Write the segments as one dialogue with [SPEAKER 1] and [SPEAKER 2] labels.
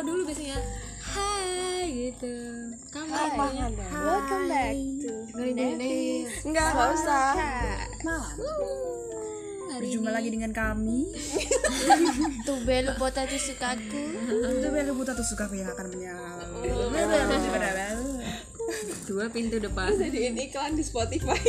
[SPEAKER 1] kalau dulu biasanya hai gitu kamu
[SPEAKER 2] Hai. Welcome back to
[SPEAKER 1] nih.
[SPEAKER 2] Enggak, enggak usah.
[SPEAKER 3] Malam. Berjumpa lagi dengan kami.
[SPEAKER 1] tuh belu potato sukaku
[SPEAKER 3] Itu Belu Buta Tusukaku yang akan menyala.
[SPEAKER 1] dua pintu depan
[SPEAKER 2] Jadi ini iklan di Spotify.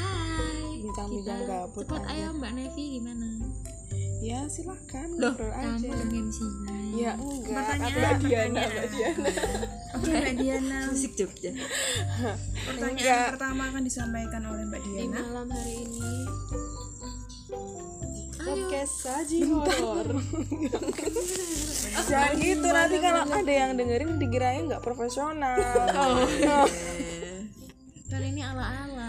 [SPEAKER 1] hai kita
[SPEAKER 2] gabut
[SPEAKER 1] cepat ayo mbak Nevi gimana
[SPEAKER 2] Ya, silakan
[SPEAKER 1] loh
[SPEAKER 2] ngobrol
[SPEAKER 1] kamu
[SPEAKER 2] aja.
[SPEAKER 1] dong MC
[SPEAKER 2] Ya enggak,
[SPEAKER 3] Pertanyaan,
[SPEAKER 2] Mbak Diana. Mbak Diana.
[SPEAKER 3] Oke Mbak Diana.
[SPEAKER 1] musik Jogja
[SPEAKER 3] Pertanyaan
[SPEAKER 2] Enggak.
[SPEAKER 3] pertama akan disampaikan oleh Mbak
[SPEAKER 1] di
[SPEAKER 3] Diana.
[SPEAKER 1] malam hari ini
[SPEAKER 2] Podcast saji horor. Jangan gitu nanti kalau ada yang dengerin dikirain nggak profesional.
[SPEAKER 1] kali ini ala ala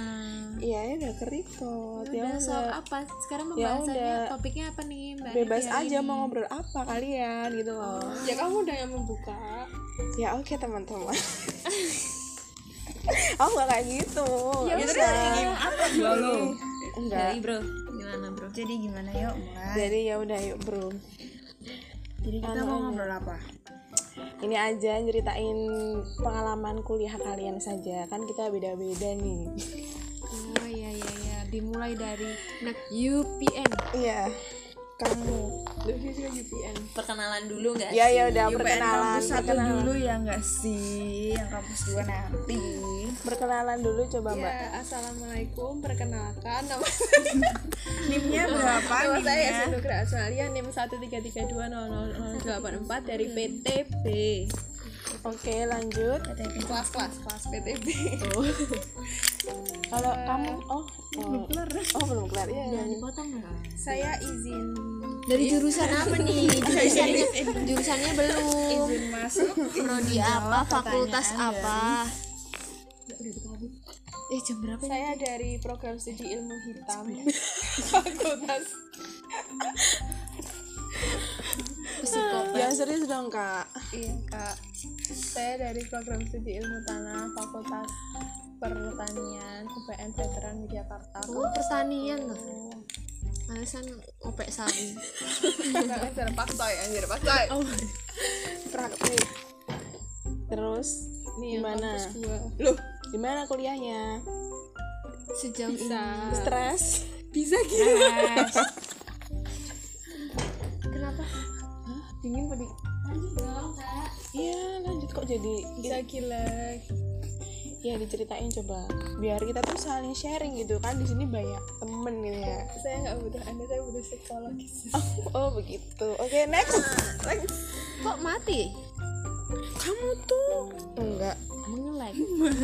[SPEAKER 2] Iya, ya udah keripot. Ya
[SPEAKER 1] udah soal apa sekarang
[SPEAKER 2] Ya
[SPEAKER 1] pembahasannya
[SPEAKER 2] udah.
[SPEAKER 1] topiknya apa nih mbak
[SPEAKER 2] Bebas aja
[SPEAKER 1] ini?
[SPEAKER 2] mau ngobrol apa kalian gitu loh.
[SPEAKER 4] Ya kamu udah yang membuka.
[SPEAKER 2] Ya oke teman-teman. Aku nggak kayak gitu. Ya
[SPEAKER 3] udah, apa dulu?
[SPEAKER 2] Enggak.
[SPEAKER 1] dari bro gimana bro
[SPEAKER 3] Jadi gimana yuk mulai.
[SPEAKER 2] Jadi ya udah yuk bro.
[SPEAKER 3] Jadi kita
[SPEAKER 2] Anu
[SPEAKER 3] mau ngobrol apa?
[SPEAKER 2] Ini aja ceritain pengalaman kuliah kalian saja. Kan kita beda-beda nih.
[SPEAKER 1] Dimulai dari nak UPN
[SPEAKER 2] Iya. Kamu.
[SPEAKER 4] Lebih juga UPN.
[SPEAKER 1] perkenalan dulu nggak
[SPEAKER 2] Ya ya udah
[SPEAKER 3] UPN
[SPEAKER 2] perkenalan.
[SPEAKER 3] kampus satu
[SPEAKER 2] Perkenalan.
[SPEAKER 3] dulu ya enggak sih? Yang kampus dua nanti.
[SPEAKER 2] Perkenalan dulu coba Mbak.
[SPEAKER 4] Ya, assalamualaikum. Perkenalkan nama
[SPEAKER 3] Nimnya berapa?
[SPEAKER 4] nama saya Nugra Asmalia NIM 133200084 dari PTB.
[SPEAKER 2] Oke lanjut.
[SPEAKER 4] Kelas kelas kelas PTB.
[SPEAKER 2] Kalau kamu oh oh, oh belum kelar. Ya.
[SPEAKER 1] jangan dipotong nggak
[SPEAKER 4] saya izin.
[SPEAKER 1] Dari jurusan apa nih? Jurusannya jurusannya belum.
[SPEAKER 3] Izin masuk.
[SPEAKER 1] prodi apa? fakultas apa? Eh jam berapa
[SPEAKER 4] saya dari program studi ilmu hitam. Fakultas.
[SPEAKER 1] Psikopat
[SPEAKER 2] Yang serius dong kak.
[SPEAKER 4] iya kak. Saya dari program studi ilmu tanah fakultas pertanian UPN Veteran Yogyakarta
[SPEAKER 1] oh pertanian loh. Alasan opek sawi
[SPEAKER 4] ngajar paksa ya anjir paksa.
[SPEAKER 2] Praktik. Terus
[SPEAKER 4] nih
[SPEAKER 2] Gimana? loh gimana kuliahnya?
[SPEAKER 1] sejauh
[SPEAKER 4] bisa
[SPEAKER 1] ini.
[SPEAKER 2] Stres?
[SPEAKER 4] bisa gitu
[SPEAKER 1] kenapa?
[SPEAKER 4] Dingin padi
[SPEAKER 2] Iya lanjut kok jadi
[SPEAKER 4] bisa gila
[SPEAKER 2] ya diceritain coba. Biar kita tuh saling sharing gitu kan. Di sini banyak temen gitu ya.
[SPEAKER 4] Saya nggak butuh anda saya butuh psikologis
[SPEAKER 2] oh begitu. Oke next.
[SPEAKER 1] Kok mati?
[SPEAKER 2] Kamu tuh enggak.
[SPEAKER 1] Mengelek.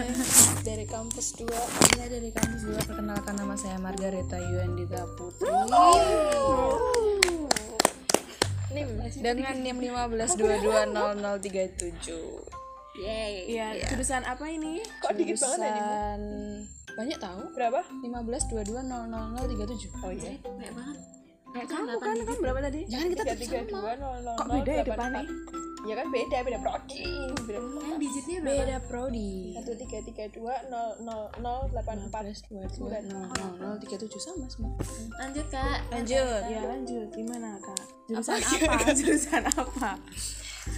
[SPEAKER 4] Dari kampus 2
[SPEAKER 3] Saya dari kampus dua. Perkenalkan nama saya Margareta Yuandita Putri.
[SPEAKER 4] nim
[SPEAKER 3] Dengan NIM 152200037.
[SPEAKER 1] Yeay.
[SPEAKER 2] Iya, jurusan apa ini?
[SPEAKER 4] kok dikit banget ya
[SPEAKER 3] Jurusan banyak tahu?
[SPEAKER 4] berapa
[SPEAKER 3] 152200037.
[SPEAKER 4] oh iya
[SPEAKER 1] Banyak banget.
[SPEAKER 2] Kayak kamu kan kamu berapa tadi?
[SPEAKER 3] Jangan kita
[SPEAKER 4] tiga tiga dua nol nol
[SPEAKER 2] Kok beda ya depannya?
[SPEAKER 4] ya kan beda beda prodi beda
[SPEAKER 1] Yang digitnya berapa?
[SPEAKER 3] beda prodi.
[SPEAKER 4] satu tiga tiga dua nol nol nol delapan empat sembilan
[SPEAKER 3] 0037 sama semua.
[SPEAKER 1] Lanjut kak.
[SPEAKER 3] Lanjut.
[SPEAKER 2] Ya lanjut, gimana kak? Jurusan apa? jurusan apa?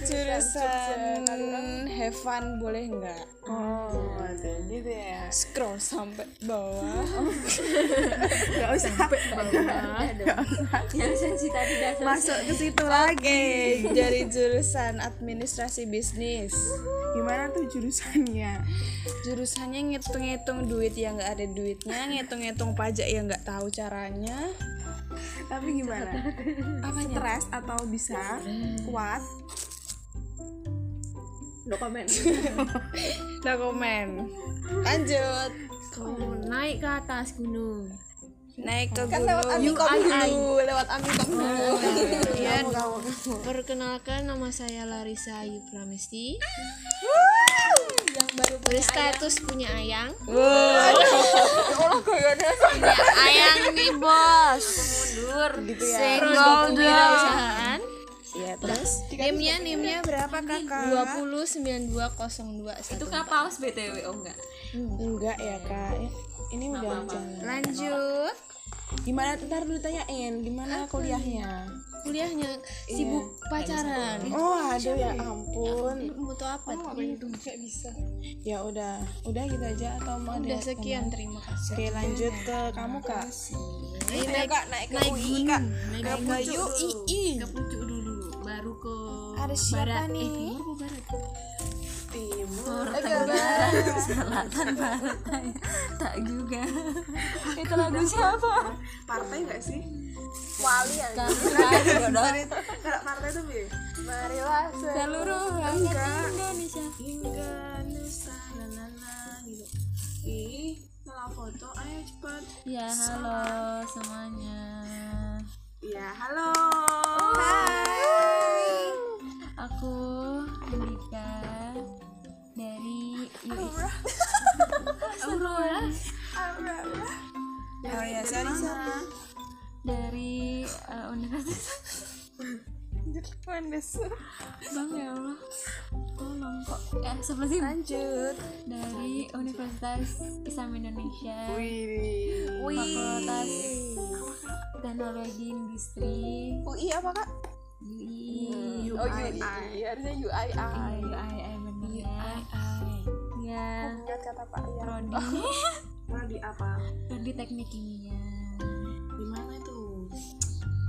[SPEAKER 3] Jurusan have fun boleh nggak?
[SPEAKER 2] Oh, ada gitu ya.
[SPEAKER 3] Scroll sampai bawah.
[SPEAKER 2] Gak usah sampai
[SPEAKER 1] Yang sensi tadi dah selesai.
[SPEAKER 3] Masuk ke situ lagi dari jurusan administrasi bisnis.
[SPEAKER 2] Gimana tuh jurusannya?
[SPEAKER 3] Jurusannya ngitung-ngitung duit yang nggak ada duitnya, ngitung-ngitung pajak yang nggak tahu caranya.
[SPEAKER 2] Tapi gimana?
[SPEAKER 3] Apanya?
[SPEAKER 2] Stres atau bisa kuat?
[SPEAKER 4] No comment
[SPEAKER 3] No komen. Lanjut.
[SPEAKER 1] Kau naik ke atas gunung.
[SPEAKER 3] Naik ke
[SPEAKER 4] kan lewat
[SPEAKER 3] gunung.
[SPEAKER 4] amikom
[SPEAKER 1] UI.
[SPEAKER 4] dulu lewat amikom dulu
[SPEAKER 1] Iya. Perkenalkan nama saya Larissa Ayu Pramesti.
[SPEAKER 4] yang baru
[SPEAKER 1] Berstatus punya ayang.
[SPEAKER 4] Goyonnya
[SPEAKER 1] Punya ayang nih bos. Mundur.
[SPEAKER 2] Gitu ya.
[SPEAKER 1] Senggol wirausahaan.
[SPEAKER 3] Iya, terus
[SPEAKER 1] Nimnya nimnya
[SPEAKER 3] berapa kakak?
[SPEAKER 1] 209202
[SPEAKER 5] Itu kapaus BTW oh enggak?
[SPEAKER 2] Enggak ya kak. Ini udah jangan.
[SPEAKER 1] Lanjut.
[SPEAKER 2] gimana? Ntar dulu tanyain gimana kuliahnya?
[SPEAKER 1] Kuliahnya sibuk pacaran.
[SPEAKER 2] oh aduh ya ampun.
[SPEAKER 1] butuh apa tuh?
[SPEAKER 4] itu nggak bisa.
[SPEAKER 2] Ya udah udah gitu aja atau mau ada
[SPEAKER 1] udah sekian terima kasih.
[SPEAKER 2] Oke lanjut ke kamu kak.
[SPEAKER 1] Naik,
[SPEAKER 2] Ayo, kak. Naik ke
[SPEAKER 1] naik
[SPEAKER 2] UI
[SPEAKER 1] gunung.
[SPEAKER 2] Kak.
[SPEAKER 1] Naik
[SPEAKER 2] ke
[SPEAKER 1] gunung.
[SPEAKER 2] UI
[SPEAKER 1] ke pucuk dulu baru
[SPEAKER 2] Ada siapa
[SPEAKER 1] barat
[SPEAKER 2] nih?
[SPEAKER 1] eh timur apa barat?
[SPEAKER 2] Timur.
[SPEAKER 3] Selatan barat. Tak juga. Itu lagu siapa?
[SPEAKER 2] Partai nggak sih? Wali ya Nggak, partai tuh bi marilah
[SPEAKER 3] seluruh rakyat Indonesia.
[SPEAKER 2] Nusa lalala gitu. Ih malah foto ayo cepet.
[SPEAKER 3] Ya halo semuanya.
[SPEAKER 2] Ya halo
[SPEAKER 3] aku Andika dari
[SPEAKER 1] Aurora.
[SPEAKER 2] Oh ya sorry sorry.
[SPEAKER 3] dari uh, Universitas. Bang ya Allah. Tolong kok. Eh sebelah sini
[SPEAKER 2] lanjut.
[SPEAKER 3] Dari Universitas Islam Indonesia.
[SPEAKER 2] Wih
[SPEAKER 3] Fakultas Teknologi Industri.
[SPEAKER 2] UI apa kak?
[SPEAKER 3] UI
[SPEAKER 2] oh UI harusnya UII
[SPEAKER 3] UI bener ya. Ya
[SPEAKER 2] Ingat kata Pak Rian
[SPEAKER 3] Prodi
[SPEAKER 2] Prodi apa?
[SPEAKER 3] Prodi Teknik Kimia.
[SPEAKER 2] Di mana tuh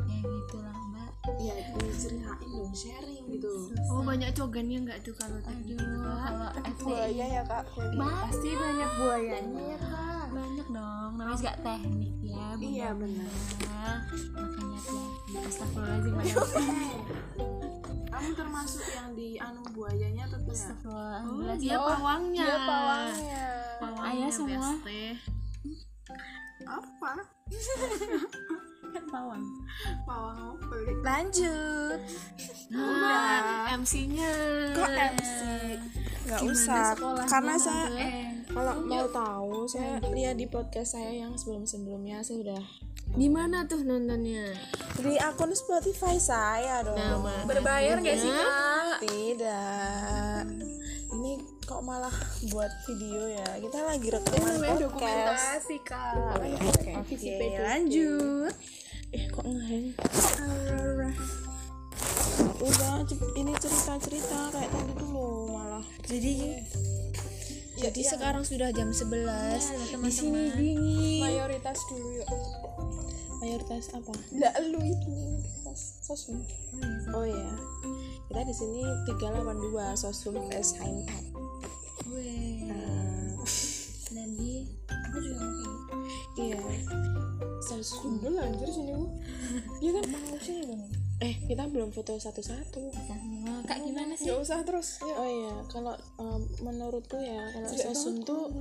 [SPEAKER 3] ya gitulah mbak.
[SPEAKER 2] Ya diceritain dong sharing gitu.
[SPEAKER 1] Oh banyak cogannya nggak tuh kalau itu, Kak?
[SPEAKER 3] kalau FTI
[SPEAKER 2] buaya ya kak.
[SPEAKER 1] Pasti banyak buayanya ya kak.
[SPEAKER 3] Banyak dong. Namanya juga teknik ya Bunda.
[SPEAKER 2] Iya, benar.
[SPEAKER 3] makanya hati-hati astagfirullahaladzim banyak
[SPEAKER 2] kamu termasuk yang di anu buayanya atau tidak?
[SPEAKER 3] Astagfirullah
[SPEAKER 1] oh dia pawangnya.
[SPEAKER 4] dia pawangnya.
[SPEAKER 1] Pawangnya
[SPEAKER 3] Ayah semua.
[SPEAKER 1] beste.
[SPEAKER 2] apa
[SPEAKER 3] pawang?
[SPEAKER 2] Pawang apa?
[SPEAKER 4] Lanjut.
[SPEAKER 1] Nah MC-nya
[SPEAKER 2] kok MC nggak usah. karena saya kalau mau tahu saya lihat di podcast saya yang sebelum sebelumnya saya udah
[SPEAKER 1] di mana tuh nontonnya?
[SPEAKER 2] Di akun Spotify saya dong.
[SPEAKER 1] Nama
[SPEAKER 4] berbayar gak sih kak?
[SPEAKER 2] Tidak. Ini kok malah buat video ya? Kita lagi rekaman podcast.
[SPEAKER 4] dokumentasi kak.
[SPEAKER 2] Oke oke lanjut eh kok ngeheng udah cep- ini cerita cerita kayak tadi dulu malah.
[SPEAKER 3] Jadi jadi sekarang sudah jam 11 di sini dingin.
[SPEAKER 4] Mayoritas dulu yuk.
[SPEAKER 2] Mayoritas apa?
[SPEAKER 4] Nggak lu itu. Mayoritas sosmed
[SPEAKER 2] oh ya kita di sini 382 sosum S
[SPEAKER 3] Weh,
[SPEAKER 2] nah,
[SPEAKER 3] dan di aku juga mau kayak
[SPEAKER 2] iya
[SPEAKER 4] Gue lanjut sini bu. Iya kan mau sini dong
[SPEAKER 2] eh kita belum foto satu-satu.
[SPEAKER 3] Sama. kak gimana sih?
[SPEAKER 4] Gak usah terus ya.
[SPEAKER 2] oh iya. Kalau em, menurutku ya kalau sosum tuh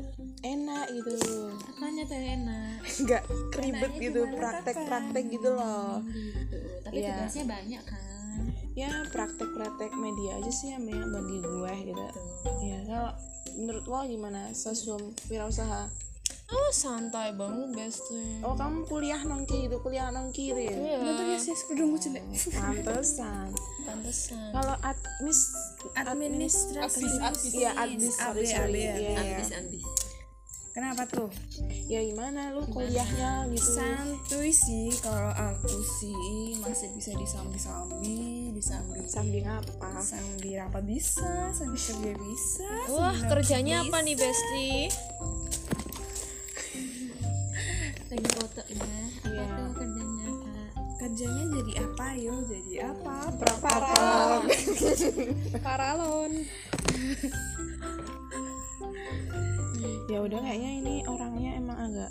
[SPEAKER 2] enak gitu
[SPEAKER 3] apanya tuh enak?
[SPEAKER 2] Nggak ribet gitu praktek-praktek gitu loh.
[SPEAKER 3] Gitu. Tapi
[SPEAKER 2] Iya.
[SPEAKER 3] tugasnya banyak kan?
[SPEAKER 2] Ya praktek-praktek media aja sih yang banyak bagi gue gitu. Ya kalau menurut lo gimana? Sosum wirausaha
[SPEAKER 1] oh santai banget beste
[SPEAKER 2] oh kamu kuliah nongki gitu kuliah nongki gitu ya
[SPEAKER 1] iya.
[SPEAKER 4] Nonton ya sih kerudungku jelek.
[SPEAKER 2] Pantesan.
[SPEAKER 1] Pantesan.
[SPEAKER 2] Kalau admis
[SPEAKER 3] administrasi.
[SPEAKER 4] abis
[SPEAKER 2] Iya, admis, sorry, sorry. Iya, iya.
[SPEAKER 1] abis abis
[SPEAKER 3] kenapa tuh?
[SPEAKER 2] Ya gimana lu kuliahnya gitu?
[SPEAKER 3] santuy sih kalau aku sih masih bisa disambi-sambi disambi.
[SPEAKER 2] Samping apa?
[SPEAKER 3] sambil apa bisa sambil kerja bisa
[SPEAKER 1] wah kerjanya
[SPEAKER 3] bisa.
[SPEAKER 1] apa nih besti
[SPEAKER 3] kerjanya jadi apa yo jadi apa
[SPEAKER 2] Paralon.
[SPEAKER 4] Paralon
[SPEAKER 2] ya udah kayaknya ini orangnya emang agak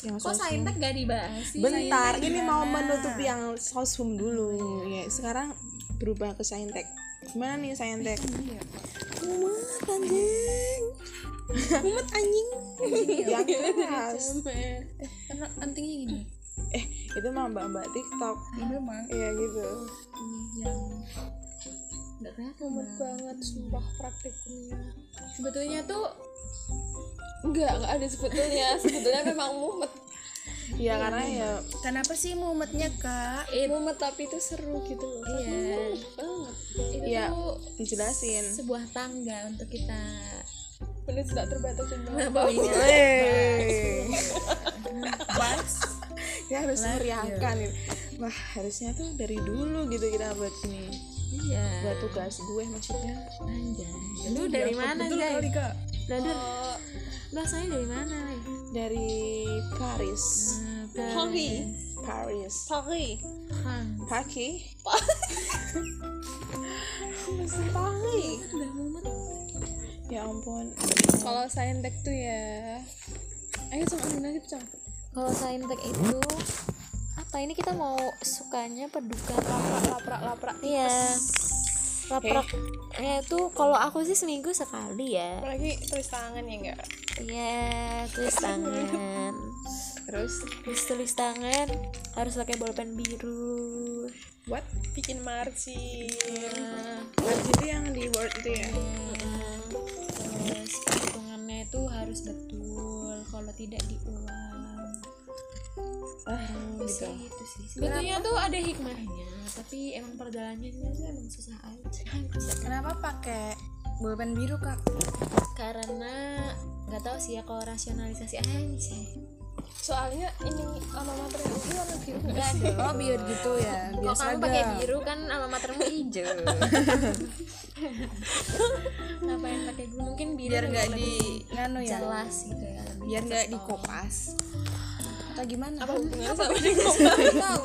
[SPEAKER 2] yang
[SPEAKER 1] kok saintek gak dibahas sih
[SPEAKER 2] Bentar, ini mau
[SPEAKER 3] gimana?
[SPEAKER 2] menutup yang sosum dulu. Ya, sekarang berubah ke saintek. Gimana nih saintek? Mumet anjing. Mumet anjing. yang keras.
[SPEAKER 1] karena antingnya gini
[SPEAKER 2] Eh, itu mah mbak-mbak TikTok.
[SPEAKER 3] memang
[SPEAKER 2] Iya gitu.
[SPEAKER 3] ini yang nggak kelihatan
[SPEAKER 4] Mumet
[SPEAKER 3] Bang.
[SPEAKER 4] banget sumpah praktikumnya.
[SPEAKER 1] Sebetulnya tuh
[SPEAKER 4] Enggak, enggak ada sebetulnya. Sebetulnya memang mumet.
[SPEAKER 2] Iya karena ya
[SPEAKER 3] kenapa sih mumetnya kak?
[SPEAKER 4] Mumet tapi itu seru gitu loh.
[SPEAKER 1] Iya.
[SPEAKER 4] Banget.
[SPEAKER 1] Itu
[SPEAKER 2] Iya. dijelasin.
[SPEAKER 1] sebuah tangga untuk kita
[SPEAKER 4] Menit tidak terbatas sumpah
[SPEAKER 1] bawa ini
[SPEAKER 2] Ya harus meriahkan gitu. wah harusnya tuh dari dulu gitu kita buat ini.
[SPEAKER 1] Iya.
[SPEAKER 2] Buat tugas gue maksudnya.
[SPEAKER 1] Anjay. Lu dari mana
[SPEAKER 3] betul
[SPEAKER 1] guys
[SPEAKER 3] kali kak.
[SPEAKER 1] Dadur bahasanya dari mana
[SPEAKER 2] dari Paris.
[SPEAKER 1] Nah,
[SPEAKER 4] Paris.
[SPEAKER 2] Paris.
[SPEAKER 4] Paris.
[SPEAKER 2] Paki.
[SPEAKER 4] Mesti Paris.
[SPEAKER 2] Ya ampun.
[SPEAKER 4] Kalau saintek tuh ya. Ayo sama gitu Cang.
[SPEAKER 1] Kalau saintek itu apa? Ini kita mau sukanya peduka
[SPEAKER 4] laprak laprak laprak
[SPEAKER 1] iya. Laprak. Ya itu kalau aku sih seminggu sekali ya.
[SPEAKER 4] Apalagi tulis tangan ya enggak?
[SPEAKER 1] Iya tulis tangan.
[SPEAKER 2] Terus?
[SPEAKER 1] Terus tulis tangan harus pakai bolpen biru.
[SPEAKER 2] What
[SPEAKER 4] bikin margin.
[SPEAKER 2] Margin itu yang di word itu ya?
[SPEAKER 1] Terus perhitungannya itu harus betul kalau tidak diulang
[SPEAKER 2] ah gitu.
[SPEAKER 1] gitu sih. Sebetulnya tuh ada hikmahnya tapi emang perjalanannya tuh emang susah aja.
[SPEAKER 3] Kenapa pakai bolpen biru kak?
[SPEAKER 1] Karena nggak tahu sih ya kalau rasionalisasi aja. Sih
[SPEAKER 4] soalnya ini alma mater yang itu warna biru. Nggak
[SPEAKER 1] Enggak
[SPEAKER 4] sih.
[SPEAKER 3] oh biar gitu ya
[SPEAKER 1] Kalau
[SPEAKER 3] biar
[SPEAKER 1] kamu pakai biru kan alma matermu hijau. Ngapain pakai biru? Mungkin biru
[SPEAKER 3] biar nggak
[SPEAKER 1] lebih
[SPEAKER 3] di nganu ya.
[SPEAKER 1] jelas gitu ya.
[SPEAKER 3] biar nggak dikopas atau gimana?
[SPEAKER 4] Apa hubungannya sama
[SPEAKER 1] Tahu.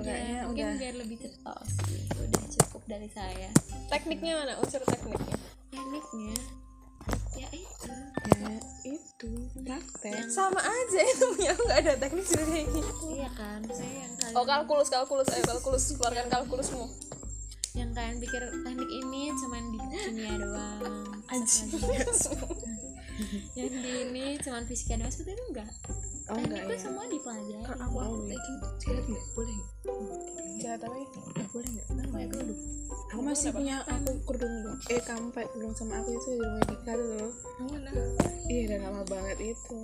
[SPEAKER 3] Kayaknya
[SPEAKER 1] Mungkin
[SPEAKER 3] udah
[SPEAKER 1] biar lebih cetok sih. Udah cukup dari saya.
[SPEAKER 4] tekniknya mana? Unsur tekniknya.
[SPEAKER 1] Tekniknya ya itu.
[SPEAKER 2] Ya itu praktek.
[SPEAKER 4] Sama aja itu punya aku nggak ada teknik juga kayak gitu
[SPEAKER 1] iya kan saya yang kalian
[SPEAKER 4] oh kalkulus kalkulus. Ayo kalkulus. Keluarkan kalkulusmu.
[SPEAKER 1] yang kalian pikir teknik ini cuman di kimia doang.
[SPEAKER 4] Anjing.
[SPEAKER 1] yang di ini cuman fisika doang sebetulnya enggak?
[SPEAKER 2] Oh
[SPEAKER 1] teknik
[SPEAKER 2] enggak ya.
[SPEAKER 1] semua dipelajari
[SPEAKER 2] aku aku sekali nggak? Boleh
[SPEAKER 4] jahat apa ya.
[SPEAKER 2] Nggak boleh nggak? Kenapa ya aku masih punya aku kerudung dong eh kamu pakai kerudung sama aku itu di rumah Dika tuh. Loh iya udah lama banget itu.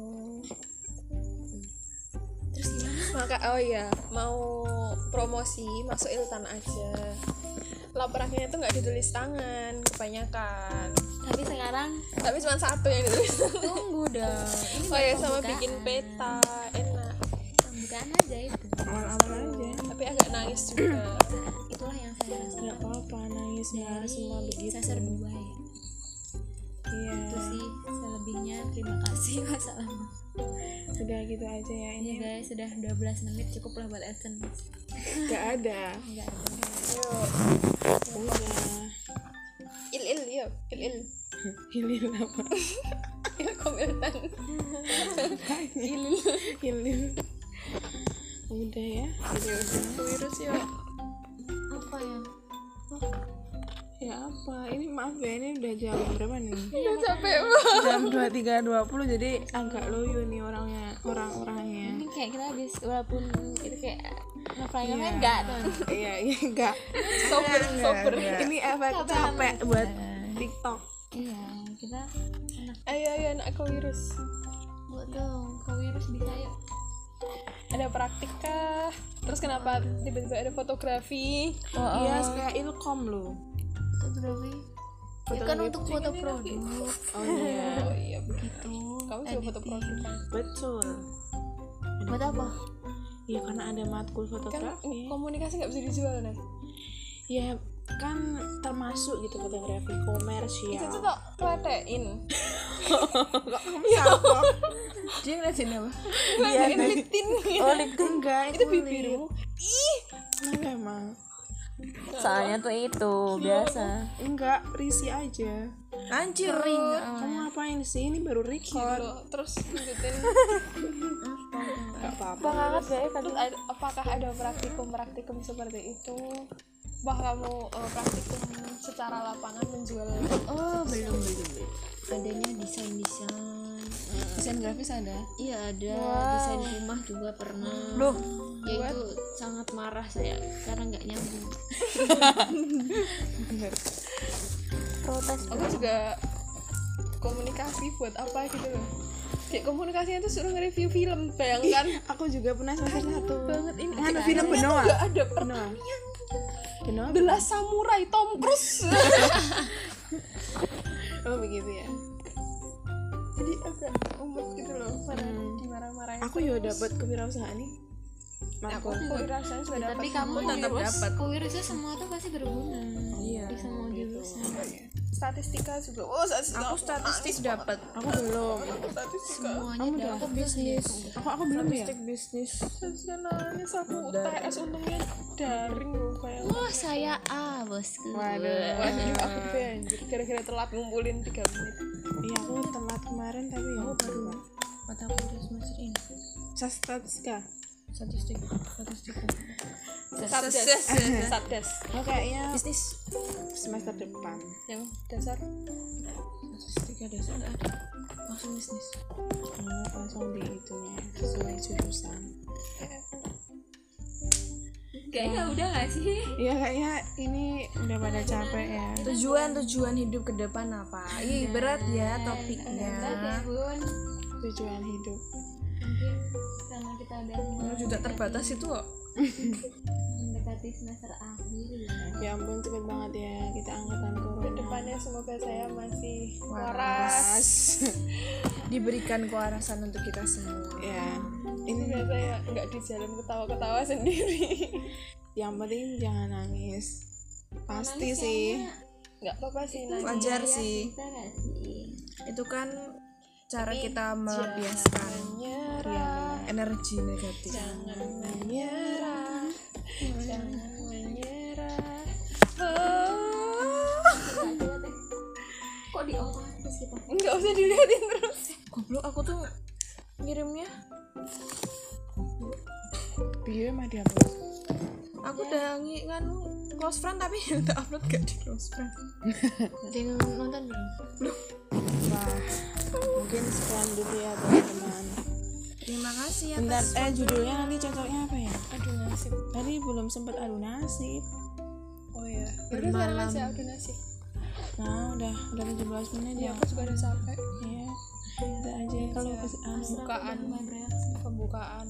[SPEAKER 1] Terus gimana?
[SPEAKER 4] Maka oh iya mau promosi masuk iltan aja lapraknya itu nggak ditulis tangan kebanyakan.
[SPEAKER 1] Tapi sekarang
[SPEAKER 4] tapi cuma satu yang ditulis
[SPEAKER 1] tunggu dong. Ini
[SPEAKER 4] oh ya sama bikin peta enak.
[SPEAKER 1] Pembukaan aja itu.
[SPEAKER 2] Awal-awal aja.
[SPEAKER 4] Tapi agak nangis juga.
[SPEAKER 1] Nah, itulah yang saya rasakan
[SPEAKER 2] nggak apa-apa nangis
[SPEAKER 1] dari
[SPEAKER 2] semua begitu.
[SPEAKER 1] semester dua ya.
[SPEAKER 2] Iya.
[SPEAKER 1] Itu sih selebihnya. Terima kasih wassalamu
[SPEAKER 2] udah gitu aja ya.
[SPEAKER 1] Ini
[SPEAKER 2] ini
[SPEAKER 1] guys sudah 12 menit. Cukup lah buat essence
[SPEAKER 2] nggak ada.
[SPEAKER 1] Enggak ada.
[SPEAKER 4] Ayo
[SPEAKER 2] udah
[SPEAKER 4] il il yuk il il.
[SPEAKER 2] Hilil apa?
[SPEAKER 4] Ilkom iltan
[SPEAKER 2] hilil hilil udah ya udah udah.
[SPEAKER 4] Virus yuk
[SPEAKER 1] apa ya?
[SPEAKER 2] Ya apa? Ini maaf ya ini udah jam berapa nih?
[SPEAKER 4] Udah capek. banget.
[SPEAKER 2] Jam dua tiga dua puluh jadi agak loyo nih orangnya orang-orangnya.
[SPEAKER 1] Ini kayak kita habis walaupun itu kayak ngefly
[SPEAKER 2] Iya.
[SPEAKER 1] enggak tuh.
[SPEAKER 2] Iya iya enggak.
[SPEAKER 4] Sober sober.
[SPEAKER 2] ini efek capek buat TikTok.
[SPEAKER 1] Iya kita
[SPEAKER 4] ayo ayo anak aku virus
[SPEAKER 1] buat dong kau virus bisa yuk.
[SPEAKER 4] Ada praktik kah? Terus kenapa tiba-tiba ada fotografi?
[SPEAKER 1] Oh,
[SPEAKER 2] iya kayak ilkom loh.
[SPEAKER 1] Fotografi? Itu kan untuk foto produk.
[SPEAKER 2] oh iya.
[SPEAKER 4] oh iya
[SPEAKER 1] gitu
[SPEAKER 4] kamu juga foto produk kan?
[SPEAKER 2] Betul.
[SPEAKER 1] Buat apa
[SPEAKER 2] ya karena ada matkul
[SPEAKER 4] kan
[SPEAKER 2] fotografi.
[SPEAKER 4] komunikasi nggak bisa dijual nih
[SPEAKER 2] ya kan termasuk gitu fotografi komersial.
[SPEAKER 4] Itu tuh tak kletein
[SPEAKER 2] siapa
[SPEAKER 3] dia ngeliatin apa?
[SPEAKER 4] Kletein liptin
[SPEAKER 2] oh LinkedIn enggak
[SPEAKER 4] itu bibirmu.
[SPEAKER 2] Kenapa emang?
[SPEAKER 1] Soalnya tuh itu biasa.
[SPEAKER 2] Enggak risi aja.
[SPEAKER 3] Anjir.
[SPEAKER 2] Kamu ngapain sih? Ini baru record.
[SPEAKER 4] terus lanjutin
[SPEAKER 2] apa-apa.
[SPEAKER 1] Banget
[SPEAKER 4] ada- apakah ada praktikum praktikum seperti itu? Bah kamu eh, praktikum secara lapangan menjual
[SPEAKER 1] oh belum belum belum. Adanya desain desain
[SPEAKER 3] desain grafis ada?
[SPEAKER 1] Iya ada. Desain rumah juga pernah.
[SPEAKER 3] Loh,
[SPEAKER 1] ya itu sangat marah saya karena nggak nyambung. Protes.
[SPEAKER 4] Aku juga komunikasi buat apa gitu loh kayak komunikasinya itu suruh nge-review film bayangkan.
[SPEAKER 2] Aku juga pernah semester satu.
[SPEAKER 4] banget ini.
[SPEAKER 2] Anu film Benoa.
[SPEAKER 4] nggak ada
[SPEAKER 2] Benoa. Benoa
[SPEAKER 4] The Last Samurai Tom Cruise.
[SPEAKER 2] Oh begitu ya?
[SPEAKER 4] Jadi agak umum gitu loh pada di
[SPEAKER 2] aku ya dapat kewirausahaan nih
[SPEAKER 4] aku rasanya juga. dapat
[SPEAKER 1] tapi kamu
[SPEAKER 3] tetap dapat.
[SPEAKER 1] kewirausahaan semua tuh pasti berguna.
[SPEAKER 3] Iya.
[SPEAKER 1] di semua jurusan
[SPEAKER 4] statistika juga. Oh statistika.
[SPEAKER 3] Aku statistik dapat.
[SPEAKER 2] aku belum.
[SPEAKER 4] Statistika.
[SPEAKER 1] Semuanya dapat bisnis.
[SPEAKER 2] Aku aku belum ya?
[SPEAKER 3] Statistik bisnis.
[SPEAKER 4] statistika nangis aku UTS untungnya daring loh kayak
[SPEAKER 1] wah saya A bosku.
[SPEAKER 2] Waduh.
[SPEAKER 4] Waduh, aku B anjir. Gara-gara telat ngumpulin 3 menit.
[SPEAKER 2] Iya aku telat kemarin tapi ya baru.
[SPEAKER 3] Mata kuliah semester ini.
[SPEAKER 2] statistika
[SPEAKER 3] Statistik. Statistik.
[SPEAKER 4] Satdas Satdas
[SPEAKER 2] oh kayaknya
[SPEAKER 3] Bisnis.
[SPEAKER 2] semester depan
[SPEAKER 4] Yang dasar
[SPEAKER 3] Statistika dasar nggak ada. Langsung bisnis.
[SPEAKER 2] oh, langsung di itunya sesuai jurusan
[SPEAKER 1] kayaknya udah gak sih
[SPEAKER 2] Iya kayaknya ini udah pada capek ya
[SPEAKER 3] Tujuan tujuan hidup ke depan apa? Ih berat ya topiknya.
[SPEAKER 1] bun
[SPEAKER 2] tujuan hidup
[SPEAKER 1] mungkin karena kita udah
[SPEAKER 3] Oh, juga terbatas itu kok.
[SPEAKER 1] mendekati semester akhir ya.
[SPEAKER 2] Ya ampun cepet banget ya kita angkatan corona.
[SPEAKER 4] Ke depannya semoga saya masih
[SPEAKER 3] Waras.
[SPEAKER 4] waras.
[SPEAKER 3] Diberikan kewarasan untuk kita semua.
[SPEAKER 2] ya. Ini
[SPEAKER 4] Semoga saya nggak di jalan ketawa-ketawa sendiri.
[SPEAKER 2] Yang penting jangan nangis. Pasti
[SPEAKER 1] Nangis
[SPEAKER 2] sih.
[SPEAKER 4] Nggak apa-apa sih nangis.
[SPEAKER 3] Wajar sih.
[SPEAKER 1] sih?
[SPEAKER 3] Itu kan cara kita melampiaskan
[SPEAKER 4] Menyerah.
[SPEAKER 3] energi negatif.
[SPEAKER 4] Jangan menyerah. Jangan menyerah.
[SPEAKER 1] Kok di otomatis kita
[SPEAKER 4] Nggak usah dilihatin terus.
[SPEAKER 3] Goblok aku tuh ngirimnya.
[SPEAKER 2] biar mah dihapus
[SPEAKER 3] Aku udah ngi nganu close friend tapi udah upload gak di close friend.
[SPEAKER 1] yang nonton belum
[SPEAKER 2] dulu ya teman-teman.
[SPEAKER 3] Terima kasih ya.
[SPEAKER 2] bentar eh judulnya nanti cocoknya apa ya?
[SPEAKER 4] Aduh nasib.
[SPEAKER 2] Tadi belum sempet adu nasib.
[SPEAKER 4] Oh iya. Udah sekarang aja udah nasib.
[SPEAKER 2] Nah udah udah 17 menit
[SPEAKER 4] Ya
[SPEAKER 2] ya.
[SPEAKER 4] aku juga udah sampai.
[SPEAKER 2] Ya udah aja kalau ke anu
[SPEAKER 4] Pembukaan Pembukaan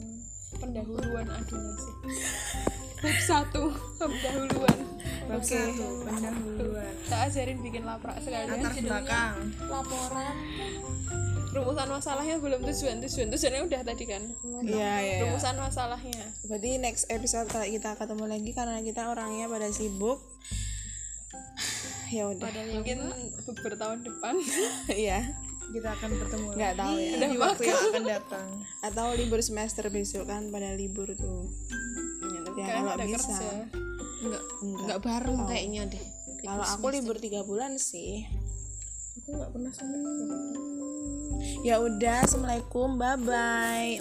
[SPEAKER 4] Pendahuluan adu nasib. Bab satu Pendahuluan.
[SPEAKER 3] Oke, pendahuluan.
[SPEAKER 4] Tak ajarin bikin laprak sekalian
[SPEAKER 3] Latar belakang.
[SPEAKER 1] laporan
[SPEAKER 4] Rumusan masalahnya belum tujuan Tujuan Tujuannya udah tadi kan
[SPEAKER 2] iya iya
[SPEAKER 4] Rumusan masalahnya
[SPEAKER 2] Berarti next episode kalau kita ketemu lagi karena kita orangnya pada sibuk. ya udah.
[SPEAKER 4] Mungkin bertahun depan
[SPEAKER 2] Iya.
[SPEAKER 3] Kita akan bertemu
[SPEAKER 2] Nggak tahu ya.
[SPEAKER 3] di waktu yang akan datang.
[SPEAKER 2] Atau libur semester besok kan pada libur tuh. Ya, kalau
[SPEAKER 4] pada
[SPEAKER 2] bisa.
[SPEAKER 4] kerja
[SPEAKER 3] Enggak,
[SPEAKER 2] Enggak.
[SPEAKER 3] enggak bareng kayaknya deh.
[SPEAKER 2] Kalau aku libur tiga bulan sih.
[SPEAKER 3] Aku enggak pernah sama.
[SPEAKER 2] Ya udah, assalamualaikum, bye bye.